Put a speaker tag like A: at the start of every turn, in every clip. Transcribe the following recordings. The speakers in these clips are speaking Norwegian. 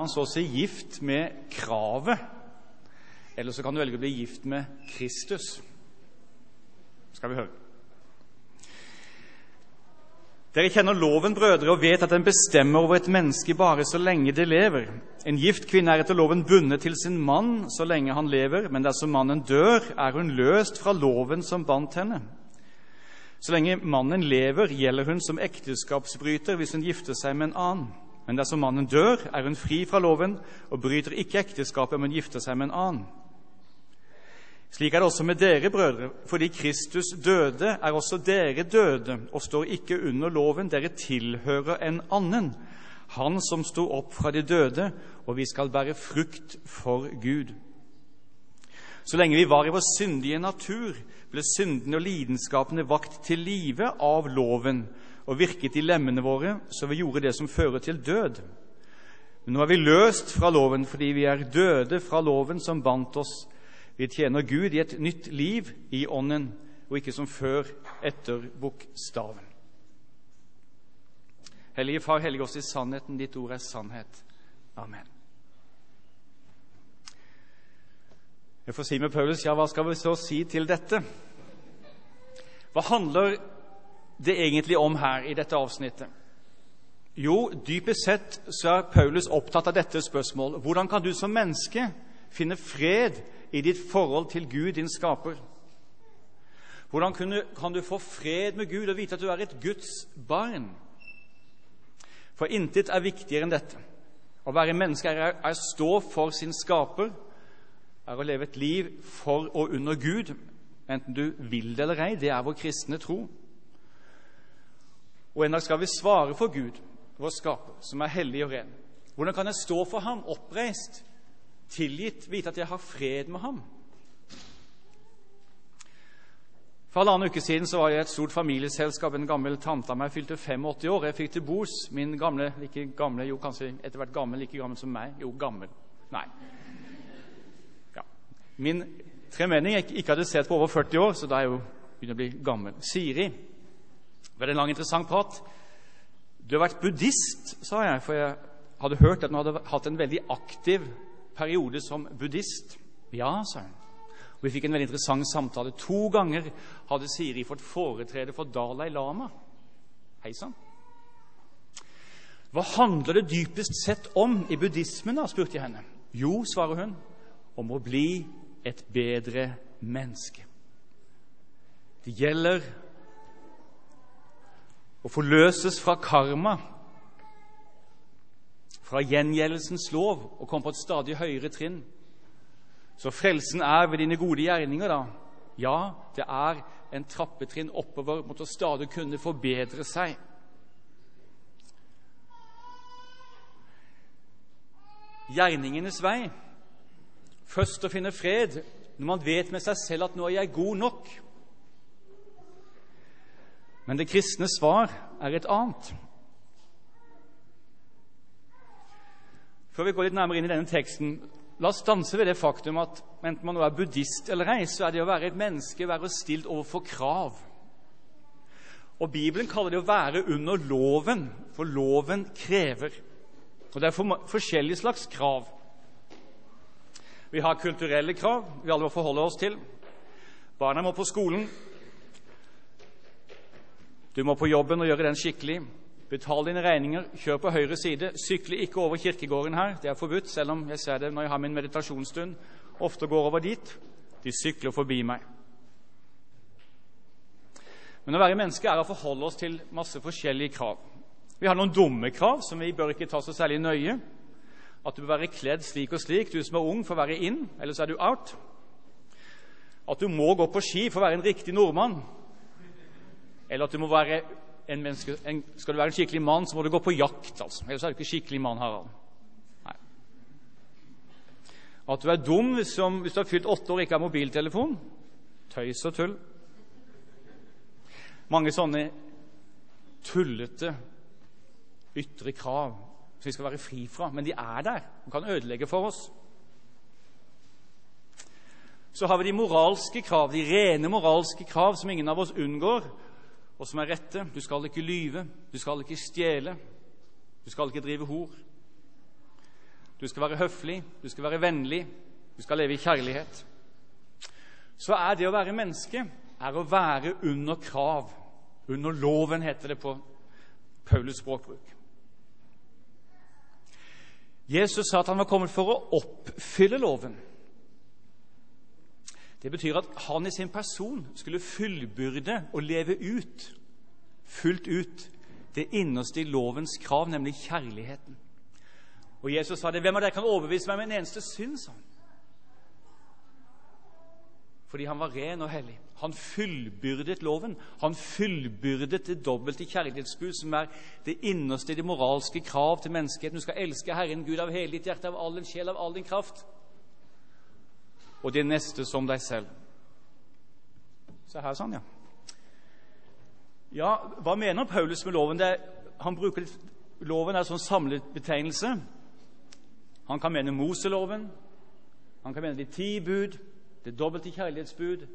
A: man så si gift med kravet. Eller så kan du velge å bli gift med Kristus. Skal vi høre. Dere kjenner loven, brødre, og vet at den bestemmer over et menneske bare så lenge det lever. En gift kvinne er etter loven bundet til sin mann så lenge han lever, men dersom mannen dør, er hun løst fra loven som bandt henne. Så lenge mannen lever, gjelder hun som ekteskapsbryter hvis hun gifter seg med en annen. Men dersom mannen dør, er hun fri fra loven og bryter ikke ekteskapet, men gifter seg med en annen. Slik er det også med dere, brødre. Fordi Kristus døde, er også dere døde og står ikke under loven. Dere tilhører en annen, Han som sto opp fra de døde, og vi skal bære frukt for Gud. Så lenge vi var i vår syndige natur, ble syndene og lidenskapene vakt til live av loven og virket i lemmene våre, så vi gjorde det som fører til død. Men nå er vi løst fra loven fordi vi er døde fra loven som bandt oss vi tjener Gud i et nytt liv i Ånden, og ikke som før etter bokstaven. Hellige Far, hellige oss i sannheten. Ditt ord er sannhet. Amen. Jeg får si med Paulus, ja, hva skal vi så si til dette? Hva handler det egentlig om her i dette avsnittet? Jo, dypest sett så er Paulus opptatt av dette spørsmålet. Hvordan kan du som menneske finne fred i ditt forhold til Gud, din skaper? Hvordan kan du få fred med Gud og vite at du er et Guds barn? For intet er viktigere enn dette. Å være menneske er, å stå for sin skaper, er å leve et liv for og under Gud, enten du vil det eller ei. Det er vår kristne tro. Og en dag skal vi svare for Gud, vår skaper, som er hellig og ren. Hvordan kan jeg stå for ham oppreist tilgitt, vite at jeg har fred med ham. For halvannen uke siden så var jeg i et stort familieselskap. En gammel tante av meg fylte 85 år. Jeg fikk til bords min gamle Ikke gamle, jo, kanskje etter hvert gammel, like gammel som meg. Jo, gammel. Nei. Ja. Min tremenning jeg ikke hadde sett på over 40 år, så da er jeg jo begynner å bli gammel. Siri. Det var en lang, interessant prat. Du har vært buddhist, sa jeg, for jeg hadde hørt at du hadde hatt en veldig aktiv periode som buddhist. Ja, sa hun. Og Vi fikk en veldig interessant samtale. To ganger hadde Siri fått foretrede for Dalai Lama. Hei sann. Hva handler det dypest sett om i buddhismen, da, spurte jeg henne. Jo, svarer hun, om å bli et bedre menneske. Det gjelder å forløses fra karma fra gjengjeldelsens lov og komme på et stadig høyere trinn. Så frelsen er ved dine gode gjerninger, da. Ja, det er en trappetrinn oppover mot å stadig kunne forbedre seg. Gjerningenes vei. Først å finne fred når man vet med seg selv at 'nå er jeg god nok'. Men det kristne svar er et annet. Før vi går litt nærmere inn i denne teksten, la oss stanse ved det faktum at enten man nå er buddhist eller ei, så er det å være et menneske være stilt overfor krav. Og Bibelen kaller det å være under loven, for loven krever. Og Det er for forskjellige slags krav. Vi har kulturelle krav vi alle må forholde oss til. Barna må på skolen. Du må på jobben og gjøre den skikkelig. Betal dine regninger, kjør på høyre side. Sykle ikke over kirkegården her. Det er forbudt, selv om jeg ser det når jeg har min meditasjonsstund. Ofte går over dit. De sykler forbi meg. Men å være menneske er å forholde oss til masse forskjellige krav. Vi har noen dumme krav som vi bør ikke ta så særlig nøye. At du bør være kledd slik og slik. Du som er ung, får være inn, ellers er du out. At du må gå på ski for å være en riktig nordmann. Eller at du må være en menneske, en, skal du være en skikkelig mann, så må du gå på jakt. altså. Ellers er du ikke skikkelig mann, Harald. Nei. At du er dum hvis, som, hvis du har fylt åtte år og ikke har mobiltelefon. Tøys og tull. Mange sånne tullete ytre krav som vi skal være fri fra. Men de er der og kan ødelegge for oss. Så har vi de moralske krav, de rene moralske krav som ingen av oss unngår, og som er rette. Du skal ikke lyve, du skal ikke stjele, du skal ikke drive hor. du skal være høflig, du skal være vennlig, du skal leve i kjærlighet, så er det å være menneske er å være under krav. Under loven, heter det på Paulus språkbruk. Jesus sa at han var kommet for å oppfylle loven. Det betyr at han i sin person skulle fullbyrde og leve ut, fullt ut, det innerste i lovens krav, nemlig kjærligheten. Og Jesus sa det. 'Hvem av dere kan overbevise meg med en eneste synd?' sa han. Fordi han var ren og hellig. Han fullbyrdet loven. Han fullbyrdet det dobbelte kjærlighetsbud, som er det innerste i det moralske krav til menneskeheten. Du skal elske Herren Gud av hele ditt hjerte, av all din sjel, av all din kraft og de neste som deg selv. Se her, sånn, ja. Ja, Hva mener Paulus med loven? Det, han bruker Loven er en sånn samlebetegnelse. Han kan mene Moseloven, han kan mene de ti bud, det dobbelte kjærlighetsbud,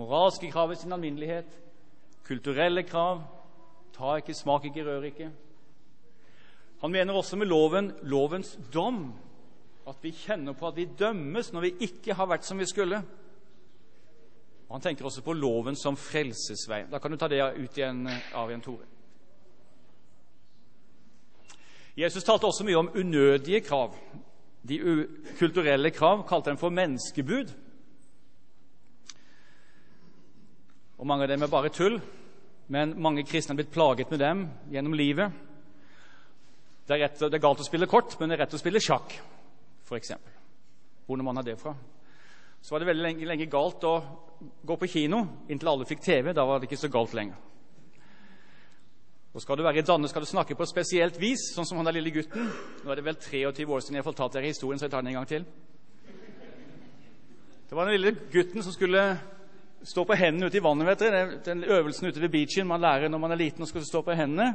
A: moralske krav i sin alminnelighet, kulturelle krav, ta ikke, smak ikke, rør ikke. Han mener også med loven lovens dom at vi kjenner på at vi dømmes når vi ikke har vært som vi skulle. Og Han tenker også på loven som frelsesvei. Da kan du ta det ut igjen av igjen, Tore. Jesus talte også mye om unødige krav. De kulturelle krav kalte han for menneskebud. Og Mange av dem er bare tull, men mange kristne har blitt plaget med dem gjennom livet. Det er, rett, det er galt å spille kort, men det er rett å spille sjakk f.eks. Hvor man har det fra. Så var det veldig lenge, lenge, galt å gå på kino inntil alle fikk TV. Da var det ikke så galt lenger. Og Skal du være i Danne, skal du snakke på et spesielt vis, sånn som han der lille gutten. Nå er det vel 23 år siden jeg fortalte dere historien, så jeg tar den en gang til. Det var den lille gutten som skulle stå på hendene ute i vannet. vet dere. Den øvelsen ute ved beachen man lærer når man er liten og skal stå på hendene.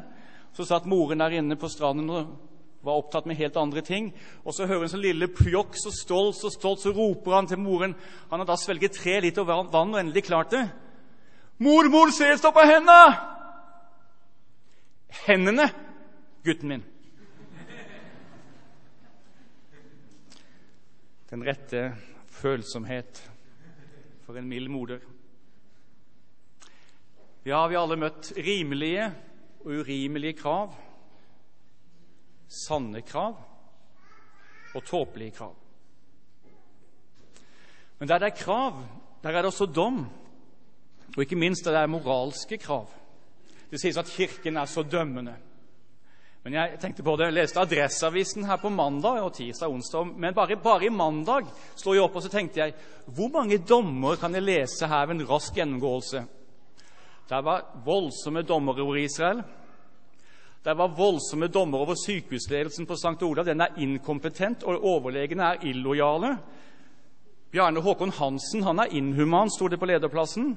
A: Så satt moren der inne på stranden og var opptatt med helt andre ting. Og så hører hun så lille pjokk, så stolt, så stolt, så roper han til moren. Han har da svelget tre liter vann og endelig klart det. 'Mormor, se, stå på hendene!' Hendene, gutten min. Den rette følsomhet for en mild moder. Ja, vi har alle møtt rimelige og urimelige krav sanne krav og tåpelige krav. Men der det er krav, der er det også dom, og ikke minst der det er moralske krav. Det sies at Kirken er så dømmende. Men jeg tenkte på det, jeg leste Adresseavisen her på mandag og tirsdag og onsdag. Men bare, bare, i mandag slo jeg opp og så tenkte jeg hvor mange dommer kan jeg lese her ved en rask gjennomgåelse? Der var voldsomme dommer over Israel. Det var voldsomme dommer over sykehusledelsen på St. Olav. Den er inkompetent, og overlegene er illojale. Bjarne Håkon Hansen han er inhuman, sto det på lederplassen.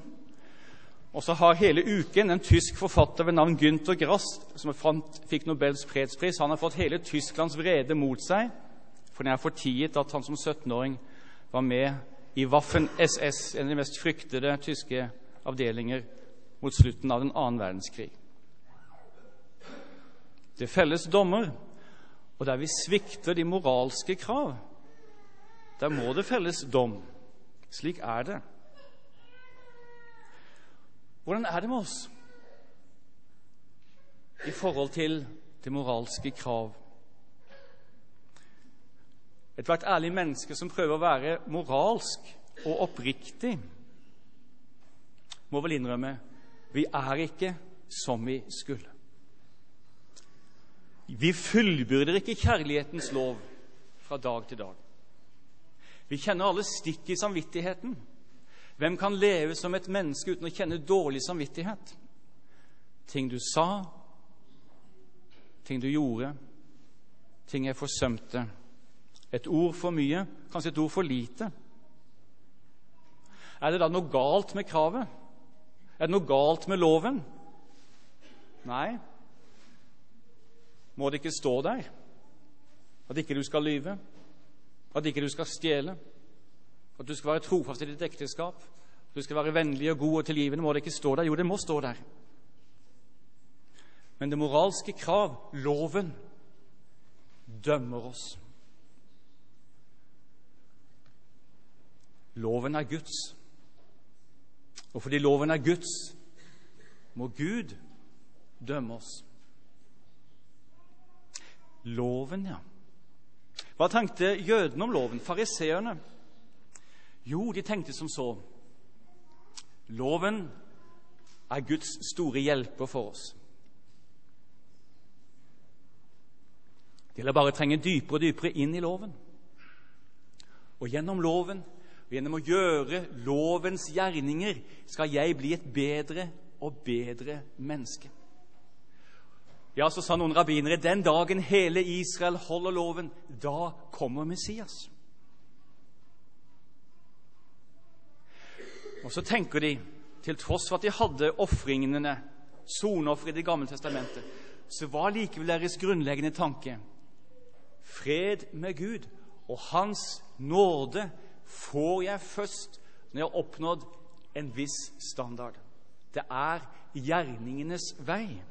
A: Og så har hele uken en tysk forfatter ved navn Gynter Grass, som fikk Nobels fredspris, han har fått hele Tysklands vrede mot seg, for den er fortiet at han som 17-åring var med i Waffen-SS, en av de mest fryktede tyske avdelinger mot slutten av den annen verdenskrig. Det felles dommer, og der vi svikter de moralske krav, der må det felles dom. Slik er det. Hvordan er det med oss i forhold til det moralske krav? Ethvert ærlig menneske som prøver å være moralsk og oppriktig, må vel innrømme vi er ikke som vi skulle. Vi fullbyrder ikke kjærlighetens lov fra dag til dag. Vi kjenner alle stikk i samvittigheten. Hvem kan leve som et menneske uten å kjenne dårlig samvittighet? Ting du sa, ting du gjorde, ting jeg forsømte. Et ord for mye, kanskje et ord for lite. Er det da noe galt med kravet? Er det noe galt med loven? Nei, må det ikke stå der at ikke du skal lyve, at ikke du skal stjele, at du skal være trofast i ditt ekteskap, at du skal være vennlig og god og tilgivende. Må det ikke stå der? Jo, det må stå der. Men det moralske krav, loven, dømmer oss. Loven er Guds. Og fordi loven er Guds, må Gud dømme oss. Loven, ja. Hva tenkte jødene om loven, fariseerne? Jo, de tenkte som så. Loven er Guds store hjelper for oss. Det gjelder bare å trenge dypere og dypere inn i loven. Og gjennom loven, og gjennom å gjøre lovens gjerninger, skal jeg bli et bedre og bedre menneske. Ja, så sa noen rabbinere den dagen hele Israel holder loven, da kommer Messias. Og så tenker de, til tross for at de hadde ofringene, soneoffer i Det gamle testamentet, så var likevel deres grunnleggende tanke fred med Gud og Hans nåde får jeg først når jeg har oppnådd en viss standard. Det er gjerningenes vei.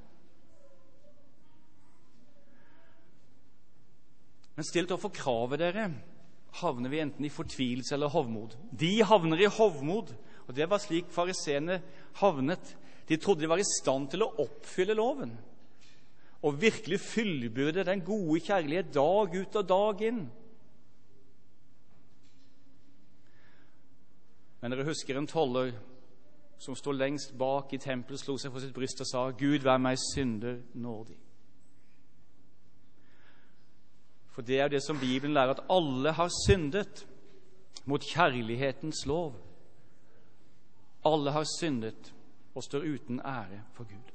A: Men stilt overfor kravet dere havner vi enten i fortvilelse eller hovmod. De havner i hovmod, og det var slik fariseerne havnet. De trodde de var i stand til å oppfylle loven og virkelig fyllbyrde den gode kjærlighet dag ut og dag inn. Men dere husker en toller som sto lengst bak i tempelet, slo seg for sitt bryst og sa, 'Gud, vær meg synder nådig'. For det er jo det som Bibelen lærer, at alle har syndet mot kjærlighetens lov. Alle har syndet og står uten ære for Gud.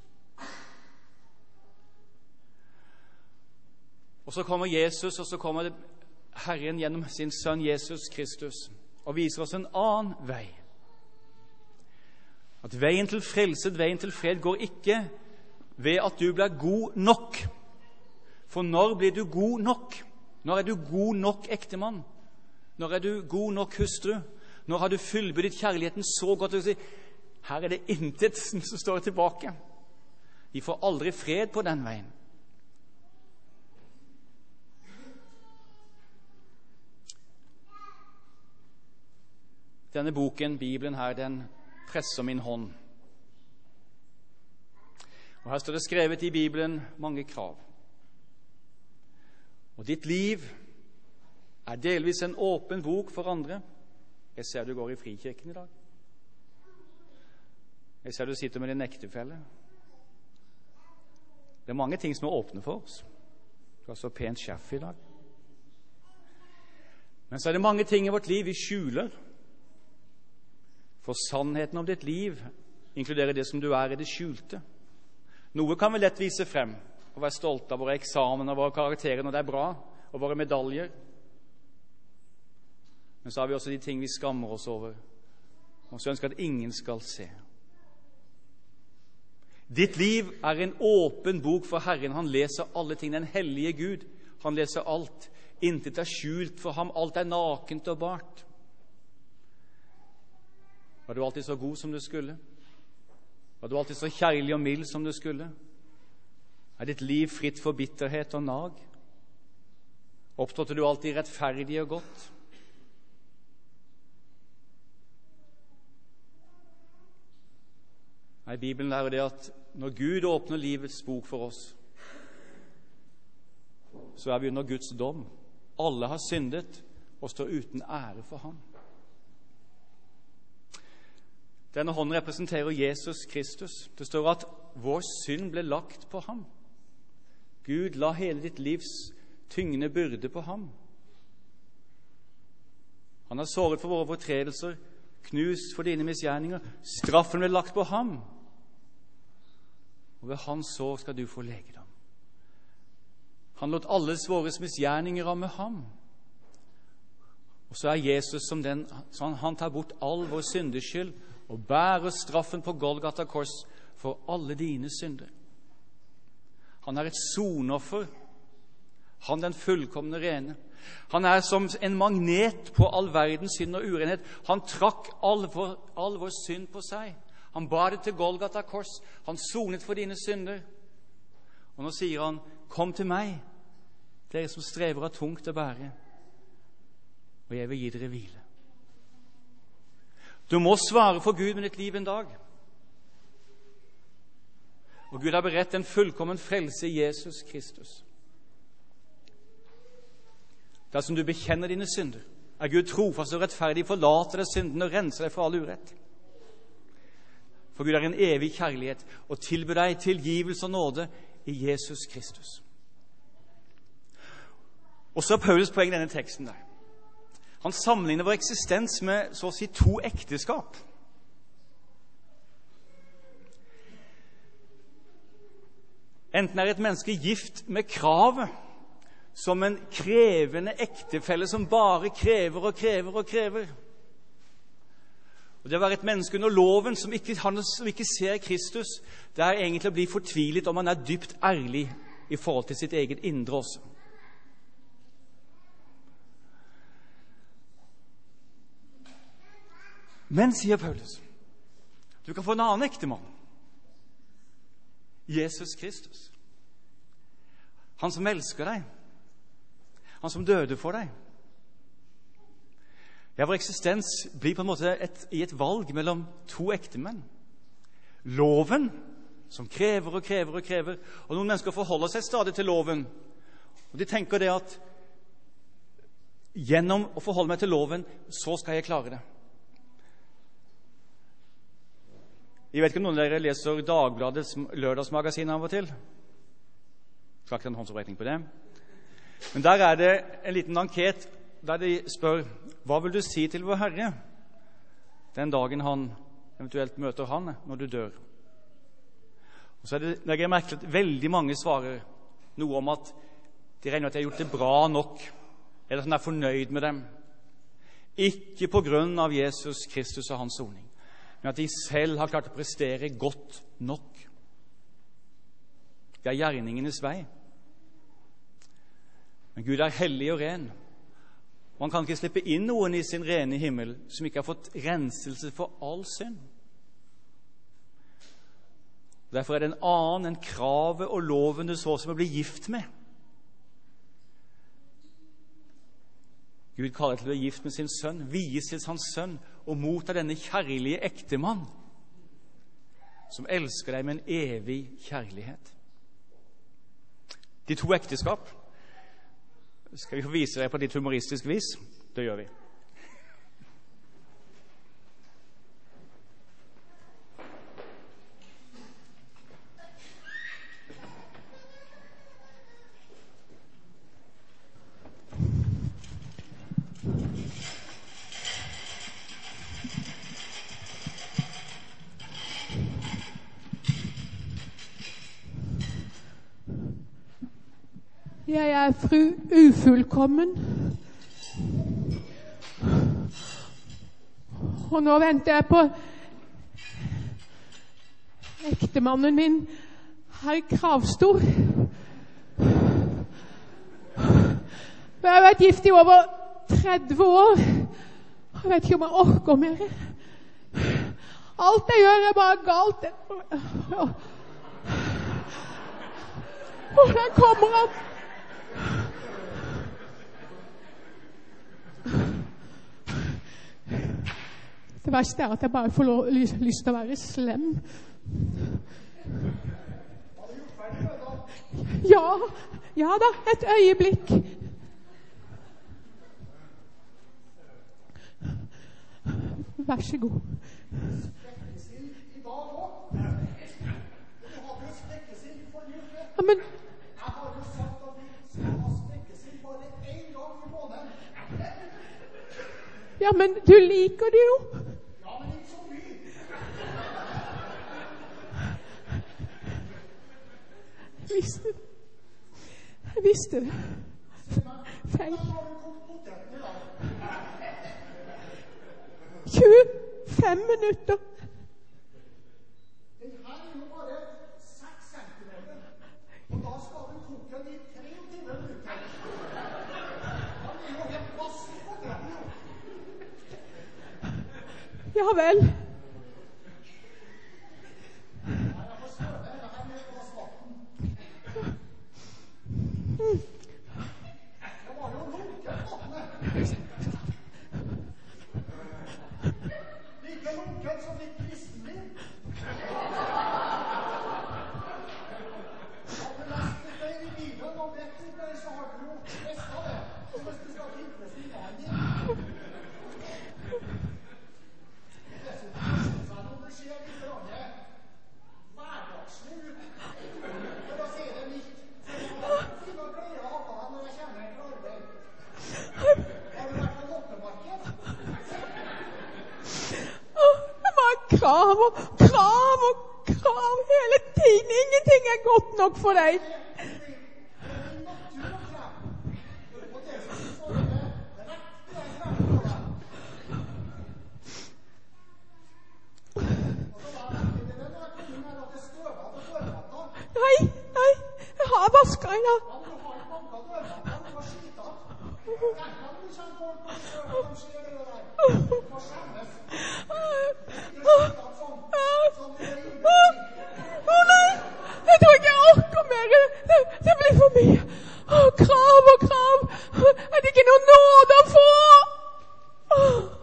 A: Og så kommer Jesus, og så kommer Herren gjennom sin sønn Jesus Kristus og viser oss en annen vei. At veien til frelse, veien til fred, går ikke ved at du blir god nok. For når blir du god nok? Når er du god nok ektemann? Når er du god nok hustru? Når har du fullbyrdet kjærligheten så godt at du sier her er det intet som står tilbake? Vi får aldri fred på den veien. Denne boken, Bibelen her, den presser min hånd. Og Her står det skrevet i Bibelen mange krav. Og ditt liv er delvis en åpen bok for andre. Jeg ser du går i Frikirken i dag. Jeg ser du sitter med din ektefelle. Det er mange ting som er åpne for oss. Du har så pent skjerf i dag. Men så er det mange ting i vårt liv vi skjuler. For sannheten om ditt liv inkluderer det som du er i det skjulte. Noe kan vi lett vise frem og være stolte av våre eksamener, våre karakterer når det er bra, og våre medaljer. Men så har vi også de ting vi skammer oss over, og så ønsker at ingen skal se. Ditt liv er en åpen bok for Herren. Han leser alle ting. Den hellige Gud. Han leser alt. Intet er skjult for ham. Alt er nakent og bart. Var du alltid så god som du skulle? Var du alltid så kjærlig og mild som du skulle? Er ditt liv fritt for bitterhet og nag? Opptrådte du alltid rettferdig og godt? Nei, Bibelen lærer det at når Gud åpner livets bok for oss, så er vi under Guds dom. Alle har syndet og står uten ære for ham. Denne hånden representerer Jesus Kristus. Det står at vår synd ble lagt på ham. Gud la hele ditt livs tyngende byrde på ham. Han har såret for våre fortredelser, knust for dine misgjerninger. Straffen ble lagt på ham. Og ved hans sår skal du få legedom. Han lot alles våre misgjerninger ramme ham. Og så er Jesus som den så han, tar bort all vår syndeskyld og bærer straffen på Golgata kors for alle dine synder. Han er et sonoffer, han den fullkomne rene. Han er som en magnet på all verdens synd og urenhet. Han trakk all vår, all vår synd på seg. Han bar det til Golgata kors. Han sonet for dine synder. Og nå sier han, 'Kom til meg, dere som strever av tungt å bære, og jeg vil gi dere hvile.' Du må svare for Gud med ditt liv en dag. Og Gud har beredt en fullkommen frelse i Jesus Kristus. Dersom du bekjenner dine synder, er Gud trofast og rettferdig, forlater deg synden og renser deg for all urett. For Gud er en evig kjærlighet og tilbyr deg tilgivelse og nåde i Jesus Kristus. Og så er Paulus poeng i denne teksten der. Han sammenligner vår eksistens med så å si to ekteskap. Enten er et menneske gift med kravet, som en krevende ektefelle som bare krever og krever og krever. Og Det å være et menneske under loven som ikke, som ikke ser Kristus, det er egentlig å bli fortvilet om han er dypt ærlig i forhold til sitt eget indre også. Men, sier Paulus, du kan få en annen ektemann. Jesus Kristus. Han som elsker deg. Han som døde for deg. Ja, Vår eksistens blir på en måte et, i et valg mellom to ektemenn. Loven, som krever og krever og krever. Og Noen mennesker forholder seg stadig til loven. Og De tenker det at gjennom å forholde meg til loven, så skal jeg klare det. Jeg vet ikke om noen av dere leser Dagbladets lørdagsmagasin av og til. Skal ikke en håndsopprekning på det. Men der er det en liten anket der de spør hva vil du si til vår Herre den dagen han eventuelt møter Han når du dør. Og så er det, jeg merke til at veldig mange svarer noe om at de regner med at de har gjort det bra nok, eller at han er fornøyd med dem. Ikke på grunn av Jesus Kristus og hans soning, men at de selv har klart å prestere godt nok. Det er gjerningenes vei. Men Gud er hellig og ren. Han kan ikke slippe inn noen i sin rene himmel som ikke har fått renselse for all synd. Derfor er det en annen enn kravet og loven du så som å bli gift med. Gud kaller til å bli gift med sin sønn, vies til hans sønn og motta denne kjærlige ektemann som elsker deg med en evig kjærlighet. De to ekteskap skal vi få vise deg på litt humoristisk vis? Det gjør vi.
B: Jeg er ufullkommen. Og nå venter jeg på ektemannen min, herr Kravstor. Jeg har vært gift i over 30 år. Jeg vet ikke om jeg orker mer. Alt jeg gjør, er bare galt. Jeg kommer at Det verste er at jeg bare får lov, lyst, til å være slem. Ja, ja da, et øyeblikk. Vær så god. Ja, men Ja, men du liker det jo. Visste det. Jeg visste det. Feil. 25 minutter. Ja vel. krav og krav og krav hele tiden. Ingenting er godt nok for deg. Nei, nei, jeg har vaska i dag. Å nei, jeg tror ikke jeg orker mer. Det, det blir for mye. Å, krav og krav. Er det ikke noe nåde å få? Åh.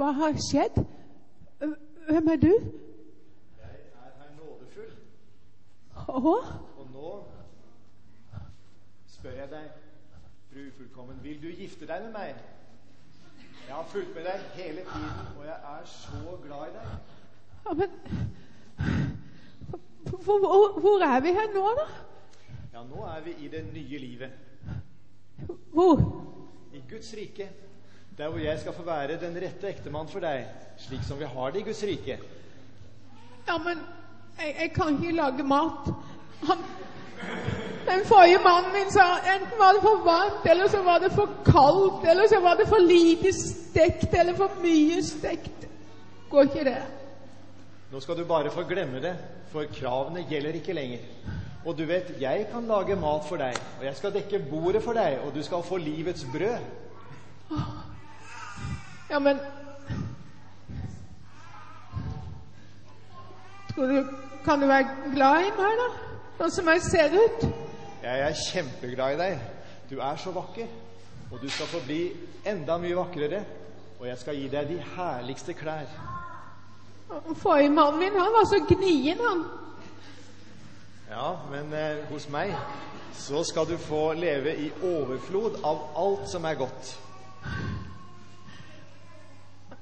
B: Hva har skjedd? Hvem er du?
C: Jeg er her nådefull,
B: Og?
C: og nå spør jeg deg, fru ufullkommen, vil du gifte deg med meg? Jeg har fulgt med deg hele tiden, og jeg er så glad i deg.
B: ja, men hvor, hvor, hvor er vi her nå, da?
C: Ja, nå er vi i det nye livet,
B: Hvor?
C: i Guds rike, der hvor jeg skal få være den rette ektemann for deg, slik som vi har det i Guds rike.
B: Ja, men jeg, jeg kan ikke lage mat. Han, den forrige mannen min sa enten var det for varmt, eller så var det for kaldt, eller så var det for lite stekt, eller for mye stekt. Går ikke det?
C: Nå skal du bare få glemme det, for kravene gjelder ikke lenger. Og du vet, jeg kan lage mat for deg, og jeg skal dekke bordet for deg, og du skal få livets brød.
B: Ja, men Tror du Kan du være glad i meg, da? Sånn som jeg ser ut?
C: Jeg er kjempeglad i deg. Du er så vakker, og du skal få bli enda mye vakrere. Og jeg skal gi deg de herligste klær.
B: Forrige mannen min, han var så gnien, han.
C: Ja, men eh, hos meg så skal du få leve i overflod av alt som er godt.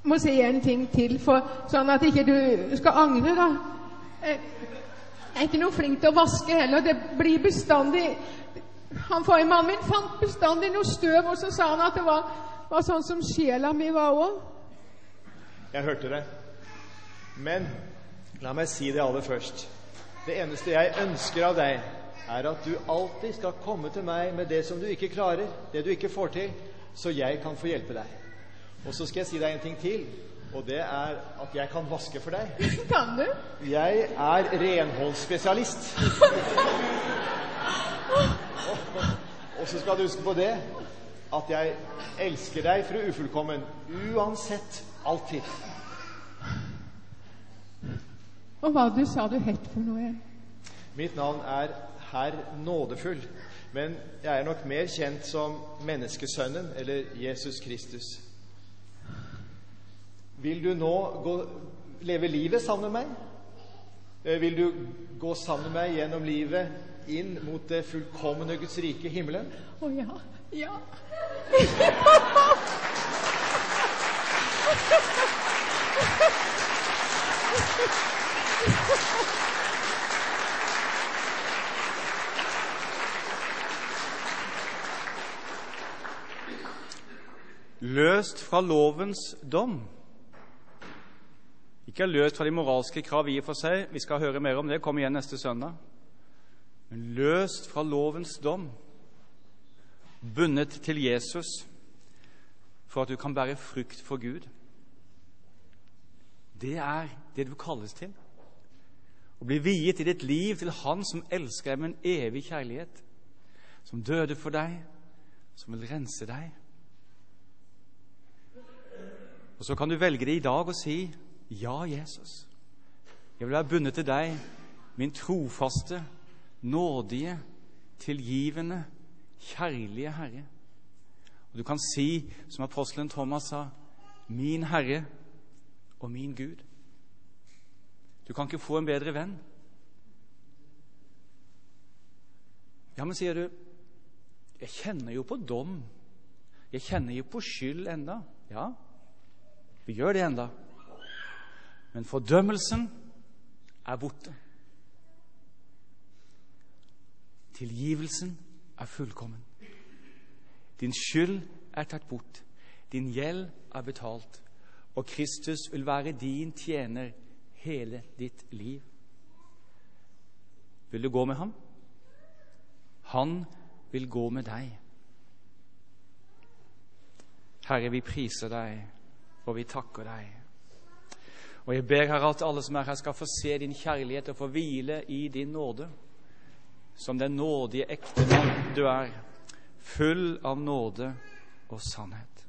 B: Må si en ting til, for, sånn at ikke du skal angre. da. Jeg er ikke noe flink til å vaske heller. Det blir bestandig Han forrige mannen min fant bestandig noe støv, og så sa han at det var, var sånn som sjela mi var òg.
C: Jeg hørte det. Men la meg si det aller først. Det eneste jeg ønsker av deg, er at du alltid skal komme til meg med det som du ikke klarer, det du ikke får til, så jeg kan få hjelpe deg. Og så skal jeg si deg en ting til, og det er at jeg kan vaske for deg.
B: Kan du?
C: Jeg er renholdsspesialist. Og, så skal du huske på det at jeg elsker deg, fru ufullkommen, uansett, alltid.
B: Og hva du sa du het for noe igjen?
C: Mitt navn er herr Nådefull, men jeg er nok mer kjent som Menneskesønnen, eller Jesus Kristus. Vil du nå gå, leve livet sammen med meg? Eh, Vil du gå sammen med meg gjennom livet inn mot det fullkomne Guds rike, himmelen?
B: Å ja. Ja.
A: Løst fra lovens dom. Ikke løst fra de moralske krav i og for seg, vi skal høre mer om det, kom igjen neste søndag. Men løst fra lovens dom, bundet til Jesus for at du kan bære frukt for Gud. Det er det du kalles til. Å bli viet i ditt liv til Han som elsker deg med en evig kjærlighet, som døde for deg, som vil rense deg. Og så kan du velge det i dag og si ja, Jesus. Jeg vil være bundet til deg, min trofaste, nådige, tilgivende, kjærlige Herre. Og du kan si, som apostelen Thomas sa, 'Min Herre og min Gud'. Du kan ikke få en bedre venn. Ja, men sier du, jeg kjenner jo på dom. Jeg kjenner jo på skyld enda. Ja, vi gjør det enda. Men fordømmelsen er borte. Tilgivelsen er fullkommen. Din skyld er tatt bort. Din gjeld er betalt. Og Kristus vil være din tjener hele ditt liv. Vil du gå med ham? Han vil gå med deg. Herre, vi priser deg, og vi takker deg. Og jeg ber Herre at alle som er her, skal få se din kjærlighet og få hvile i din nåde som den nådige ektemann du er, full av nåde og sannhet.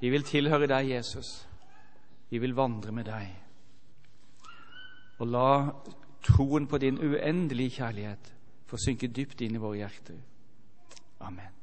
A: Vi vil tilhøre deg, Jesus. Vi vil vandre med deg. Og la troen på din uendelige kjærlighet få synke dypt inn i våre hjerter. Amen.